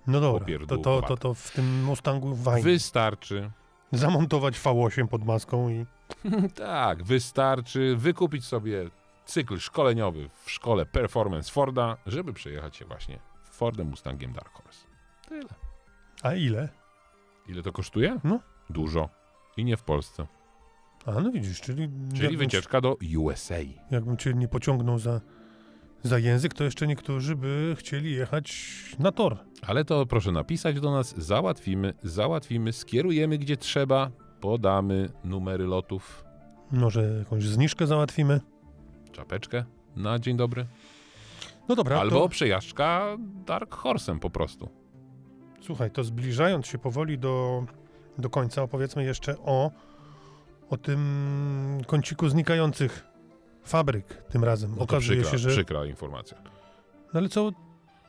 No dobra, to, to, to, to w tym Mustangu fajnie. Wystarczy. Zamontować V8 pod maską i... [LAUGHS] Tak, wystarczy wykupić sobie cykl szkoleniowy w szkole Performance Forda, żeby przejechać się właśnie Fordem Mustangiem Dark Horse. Tyle. A ile? Ile to kosztuje? No. Dużo. I nie w Polsce. A, no widzisz, czyli... Czyli wycieczka do USA. Jakbym cię nie pociągnął za, za język, to jeszcze niektórzy by chcieli jechać na tor. Ale to proszę napisać do nas, załatwimy, załatwimy, skierujemy gdzie trzeba, podamy numery lotów, Może jakąś zniżkę załatwimy. czapeczkę na dzień dobry. No dobra, Albo to, przejażdżka Dark Horse'em po prostu. słuchaj, to zbliżając się powoli do, do końca, opowiedzmy jeszcze o, o tym kąciku znikających fabryk tym razem. No Okazuje przykra, się, że... przykra informacja. No ale co,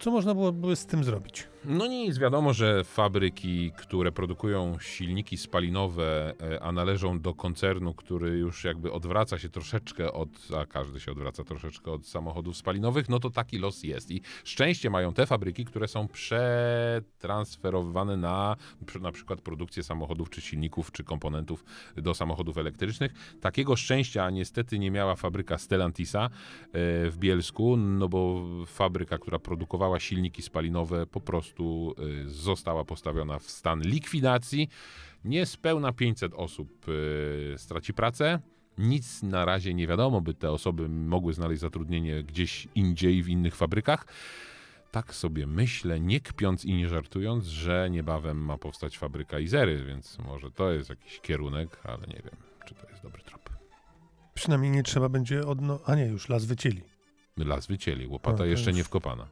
co można byłoby z tym zrobić? No nic, wiadomo, że fabryki, które produkują silniki spalinowe, e, a należą do koncernu, który już jakby odwraca się troszeczkę od, a każdy się odwraca troszeczkę od samochodów spalinowych, no to taki los jest. I szczęście mają te fabryki, które są przetransferowane na na przykład produkcję samochodów, czy silników, czy komponentów do samochodów elektrycznych. Takiego szczęścia niestety nie miała fabryka Stellantisa e, w Bielsku, no bo fabryka, która produkowała silniki spalinowe, po prostu y, została postawiona w stan likwidacji. Niespełna 500 osób y, straci pracę. Nic na razie nie wiadomo, by te osoby mogły znaleźć zatrudnienie gdzieś indziej, w innych fabrykach. Tak sobie myślę, nie kpiąc i nie żartując, że niebawem ma powstać fabryka Izery, więc może to jest jakiś kierunek, ale nie wiem, czy to jest dobry trop. Przynajmniej nie trzeba będzie odno... A nie, już las wycięli. Las wycięli, łopata to jeszcze już- nie wkopana.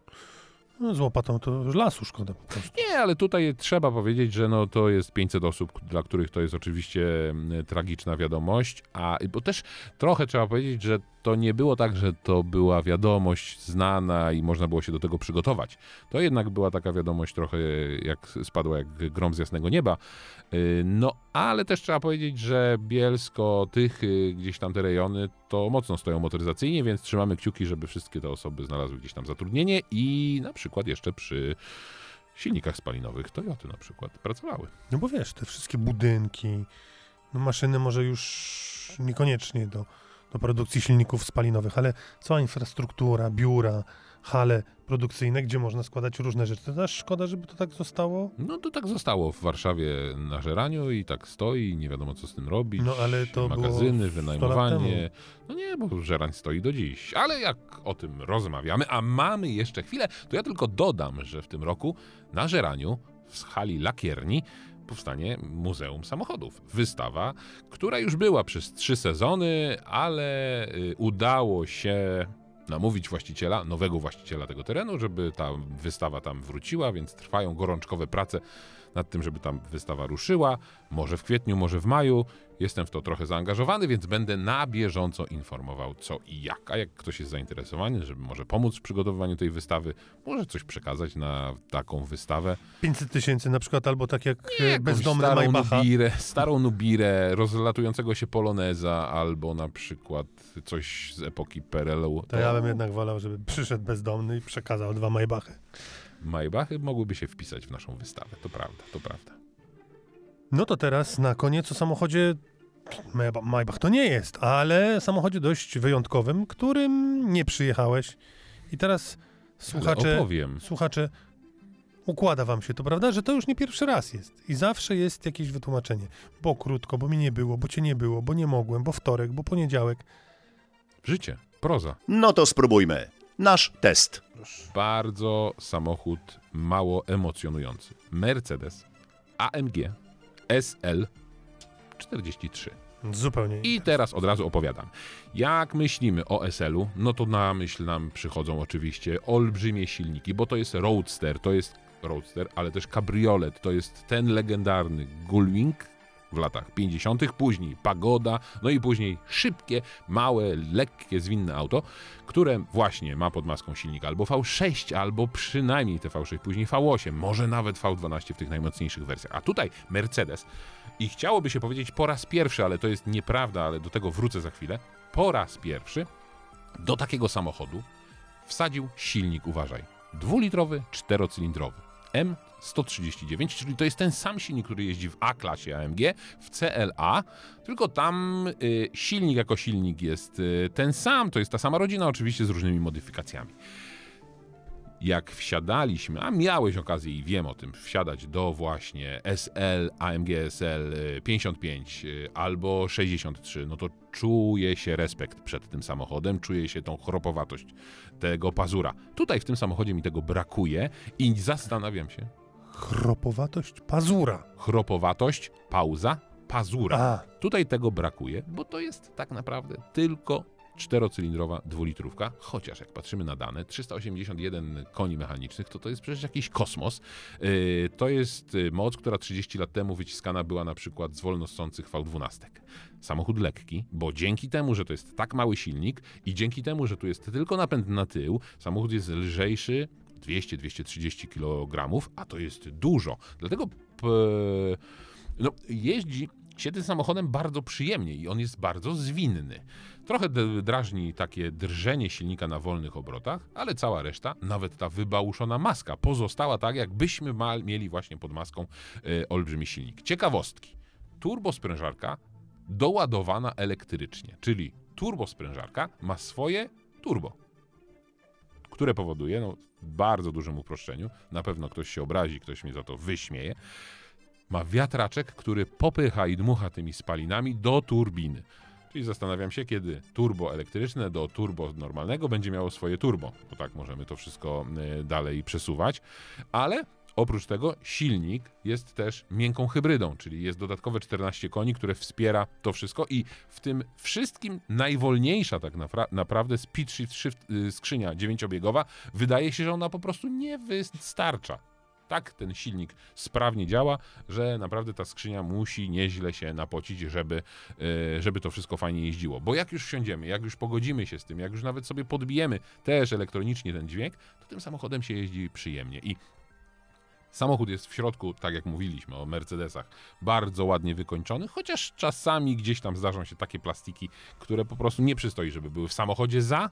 No, z łopatą to już lasu szkoda. Nie, ale tutaj trzeba powiedzieć, że no, to jest 500 osób, dla których to jest oczywiście mm, tragiczna wiadomość, a bo też trochę trzeba powiedzieć, że to nie było tak, że to była wiadomość znana i można było się do tego przygotować. To jednak była taka wiadomość trochę jak spadła jak grom z jasnego nieba. Y, No, ale też trzeba powiedzieć, że Bielsko, tych gdzieś tam te rejony, to mocno stoją motoryzacyjnie, więc trzymamy kciuki, żeby wszystkie te osoby znalazły gdzieś tam zatrudnienie i na przykład jeszcze przy silnikach spalinowych Toyoty na przykład pracowały. No bo wiesz, te wszystkie budynki, no maszyny może już niekoniecznie do, do produkcji silników spalinowych, ale cała infrastruktura, biura, hale produkcyjne, gdzie można składać różne rzeczy. To też szkoda, żeby to tak zostało. No to tak zostało w Warszawie na żeraniu i tak stoi, nie wiadomo co z tym robić. No, ale to Magazyny, 100 lat wynajmowanie. No nie, bo żerań stoi do dziś. Ale jak o tym rozmawiamy, a mamy jeszcze chwilę, to ja tylko dodam, że w tym roku na żeraniu w hali lakierni powstanie Muzeum Samochodów. Wystawa, która już była przez trzy sezony, ale y, udało się namówić właściciela, nowego właściciela tego terenu, żeby ta wystawa tam wróciła, więc trwają gorączkowe prace nad tym, żeby tam wystawa ruszyła. Może w kwietniu, może w maju. Jestem w to trochę zaangażowany, więc będę na bieżąco informował co i jak. A jak ktoś jest zainteresowany, żeby może pomóc w przygotowywaniu tej wystawy, może coś przekazać na taką wystawę. 500 tysięcy na przykład, albo tak jak Nie, e, bezdomny starą Maybacha. Nubirę, starą Nubirę, rozlatującego się Poloneza, albo na przykład coś z epoki PRL-u. To ja bym jednak wolał, żeby przyszedł bezdomny i przekazał dwa Maybachy. Maybachy mogłyby się wpisać w naszą wystawę, to prawda, to prawda. No to teraz na koniec o samochodzie Mayba- Maybach to nie jest, ale samochodzie dość wyjątkowym, którym nie przyjechałeś. I teraz słuchacze, opowiem. słuchacze, układa wam się to, prawda, że to już nie pierwszy raz jest. I zawsze jest jakieś wytłumaczenie. Bo krótko, bo mi nie było, bo cię nie było, bo nie mogłem, bo wtorek, bo poniedziałek. Życie, proza. No to spróbujmy. Nasz test. Bardzo samochód mało emocjonujący. Mercedes AMG SL 43. Zupełnie. I teraz od razu opowiadam. Jak myślimy o SL-u, no to na myśl nam przychodzą oczywiście olbrzymie silniki, bo to jest roadster, to jest roadster, ale też kabriolet, to jest ten legendarny Gullwing w latach 50., później Pagoda, no i później szybkie, małe, lekkie, zwinne auto, które właśnie ma pod maską silnik albo V6, albo przynajmniej te V6, później V8, może nawet V12 w tych najmocniejszych wersjach. A tutaj Mercedes i chciałoby się powiedzieć po raz pierwszy, ale to jest nieprawda, ale do tego wrócę za chwilę. Po raz pierwszy do takiego samochodu wsadził silnik, uważaj, dwulitrowy, czterocylindrowy. M139, czyli to jest ten sam silnik, który jeździ w A-klasie AMG, w CLA, tylko tam y, silnik jako silnik jest y, ten sam, to jest ta sama rodzina, oczywiście z różnymi modyfikacjami jak wsiadaliśmy, a miałeś okazję i wiem o tym, wsiadać do właśnie SL, AMG SL y, 55 y, albo 63, no to czuje się respekt przed tym samochodem, czuje się tą chropowatość tego pazura. Tutaj w tym samochodzie mi tego brakuje i zastanawiam się, Chropowatość pazura. chropowatość, pauza, pazura. A, Tutaj tego brakuje, bo to jest tak naprawdę tylko czterocylindrowa dwulitrówka, chociaż jak patrzymy na dane, 381 koni mechanicznych, to to jest przecież jakiś kosmos. Yy, to jest y, moc, która 30 lat temu wyciskana była na przykład z wolnossących V12. Samochód lekki, bo dzięki temu, że to jest tak mały silnik i dzięki temu, że tu jest tylko napęd na tył, samochód jest lżejszy 200-230 kg, a to jest dużo. Dlatego no, jeździ się tym samochodem bardzo przyjemnie i on jest bardzo zwinny. Trochę drażni takie drżenie silnika na wolnych obrotach, ale cała reszta, nawet ta wybałuszona maska, pozostała tak, jakbyśmy mieli właśnie pod maską e, olbrzymi silnik. Ciekawostki. Turbosprężarka doładowana elektrycznie, czyli turbosprężarka ma swoje turbo które powoduje, no, bardzo dużym uproszczeniu, na pewno ktoś się obrazi, ktoś mnie za to wyśmieje, ma wiatraczek, który popycha i dmucha tymi spalinami do turbiny. Czyli zastanawiam się, kiedy turbo elektryczne do turbo normalnego będzie miało swoje turbo, bo tak możemy to wszystko y, dalej przesuwać, ale Oprócz tego silnik jest też miękką hybrydą, czyli jest dodatkowe 14 koni, które wspiera to wszystko i w tym wszystkim najwolniejsza tak napra- naprawdę speed shift, shift y, skrzynia dziewięciobiegowa wydaje się, że ona po prostu nie wystarcza. Tak ten silnik sprawnie działa, że naprawdę ta skrzynia musi nieźle się napocić, żeby, y, żeby to wszystko fajnie jeździło. Bo jak już wsiądziemy, jak już pogodzimy się z tym, jak już nawet sobie podbijemy też elektronicznie ten dźwięk, to tym samochodem się jeździ przyjemnie. I Samochód jest w środku, tak jak mówiliśmy o Mercedesach, bardzo ładnie wykończony, chociaż czasami gdzieś tam zdarzą się takie plastiki, które po prostu nie przystoi, żeby były w samochodzie za.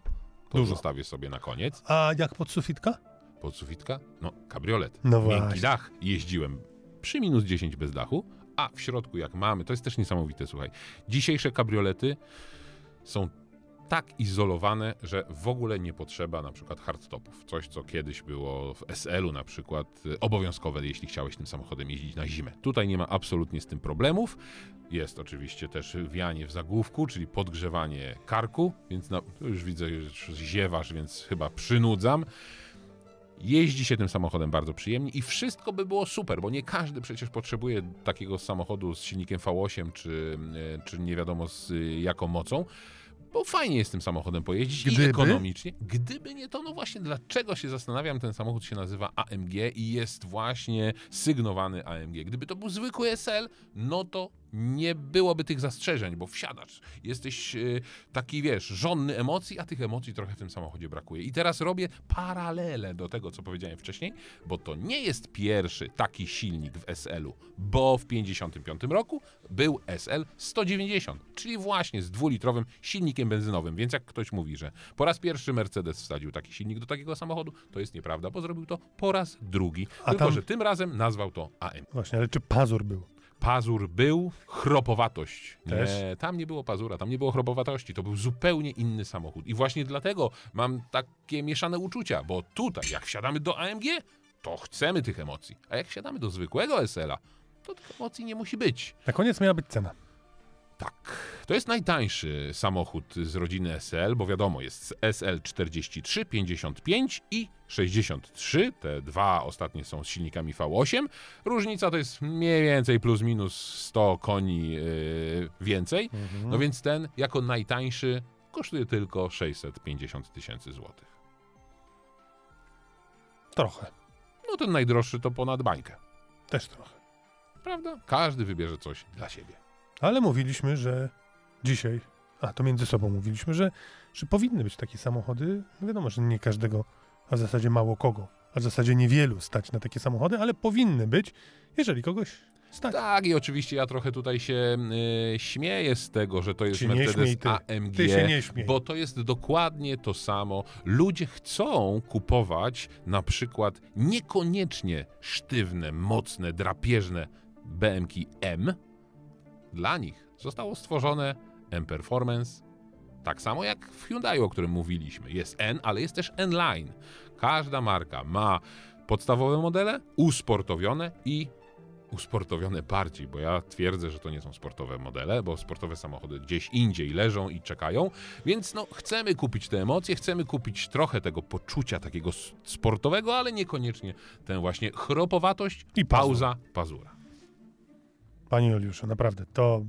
To Dużo. zostawię sobie na koniec. A jak podsufitka? Podsufitka? No, kabriolet. No Miękki właśnie. dach. Jeździłem przy minus 10 bez dachu, a w środku jak mamy, to jest też niesamowite, słuchaj. Dzisiejsze kabriolety są tak izolowane, że w ogóle nie potrzeba na przykład hardtopów. Coś, co kiedyś było w SL-u na przykład y, obowiązkowe, jeśli chciałeś tym samochodem jeździć na zimę. Tutaj nie ma absolutnie z tym problemów. Jest oczywiście też wianie w zagłówku, czyli podgrzewanie karku, więc na, już widzę, że ziewasz, więc chyba przynudzam. Jeździ się tym samochodem bardzo przyjemnie i wszystko by było super, bo nie każdy przecież potrzebuje takiego samochodu z silnikiem V8 czy, e, czy nie wiadomo z y, jaką mocą. Bo fajnie jest tym samochodem pojeździć i Gdyby? ekonomicznie. Gdyby nie to, no właśnie dlaczego się zastanawiam, ten samochód się nazywa AMG i jest właśnie sygnowany AMG. Gdyby to był zwykły SL, no to nie byłoby tych zastrzeżeń, bo wsiadasz, jesteś y, taki, wiesz, żonny emocji, a tych emocji trochę w tym samochodzie brakuje. I teraz robię paralelę do tego, co powiedziałem wcześniej, bo to nie jest pierwszy taki silnik w SL-u, bo w 55 roku był SL 190, czyli właśnie z dwulitrowym silnikiem benzynowym. Więc jak ktoś mówi, że po raz pierwszy Mercedes wsadził taki silnik do takiego samochodu, to jest nieprawda, bo zrobił to po raz drugi. A tylko, tam- że tym razem nazwał to AM. Właśnie, ale czy pazur był? Pazur był, chropowatość. Też? Nie, tam nie było pazura, tam nie było chropowatości. To był zupełnie inny samochód. I właśnie dlatego mam takie mieszane uczucia, bo tutaj, jak wsiadamy do AMG, to chcemy tych emocji. A jak wsiadamy do zwykłego SL-a, to tych emocji nie musi być. Na koniec miała być cena. Tak. To jest najtańszy samochód z rodziny SL, bo wiadomo, jest SL 43, 55 i 63. Te dwa ostatnie są z silnikami V8. Różnica to jest mniej więcej plus minus 100 koni yy, więcej. No więc ten jako najtańszy kosztuje tylko 650 tysięcy złotych. Trochę. No ten najdroższy to ponad bańkę. Też trochę. Prawda? Każdy wybierze coś dla siebie. Ale mówiliśmy, że dzisiaj, a to między sobą mówiliśmy, że, że powinny być takie samochody. No wiadomo, że nie każdego, a w zasadzie mało kogo, a w zasadzie niewielu stać na takie samochody, ale powinny być, jeżeli kogoś stać. Tak, i oczywiście ja trochę tutaj się y, śmieję z tego, że to jest nie Mercedes. AMG, Ty się nie śmiej. bo to jest dokładnie to samo. Ludzie chcą kupować na przykład niekoniecznie sztywne, mocne, drapieżne BMK M. Dla nich zostało stworzone M Performance, tak samo jak w Hyundai, o którym mówiliśmy. Jest N, ale jest też N-Line. Każda marka ma podstawowe modele, usportowione i usportowione bardziej, bo ja twierdzę, że to nie są sportowe modele, bo sportowe samochody gdzieś indziej leżą i czekają, więc no chcemy kupić te emocje, chcemy kupić trochę tego poczucia takiego sportowego, ale niekoniecznie tę właśnie chropowatość I pauza, pazura. Panie Juliuszu, naprawdę, to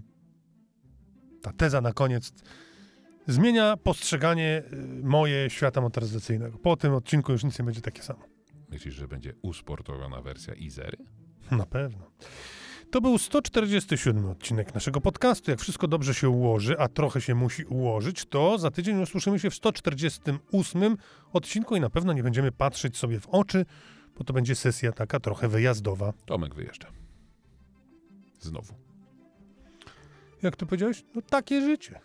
ta teza na koniec zmienia postrzeganie y, moje świata motoryzacyjnego. Po tym odcinku już nic nie będzie takie samo. Myślisz, że będzie usportowiona wersja Izery? Na pewno. To był 147 odcinek naszego podcastu. Jak wszystko dobrze się ułoży, a trochę się musi ułożyć, to za tydzień usłyszymy się w 148 odcinku i na pewno nie będziemy patrzeć sobie w oczy, bo to będzie sesja taka trochę wyjazdowa. Tomek wyjeżdża. Znowu. Jak to powiedziałeś? No takie życie.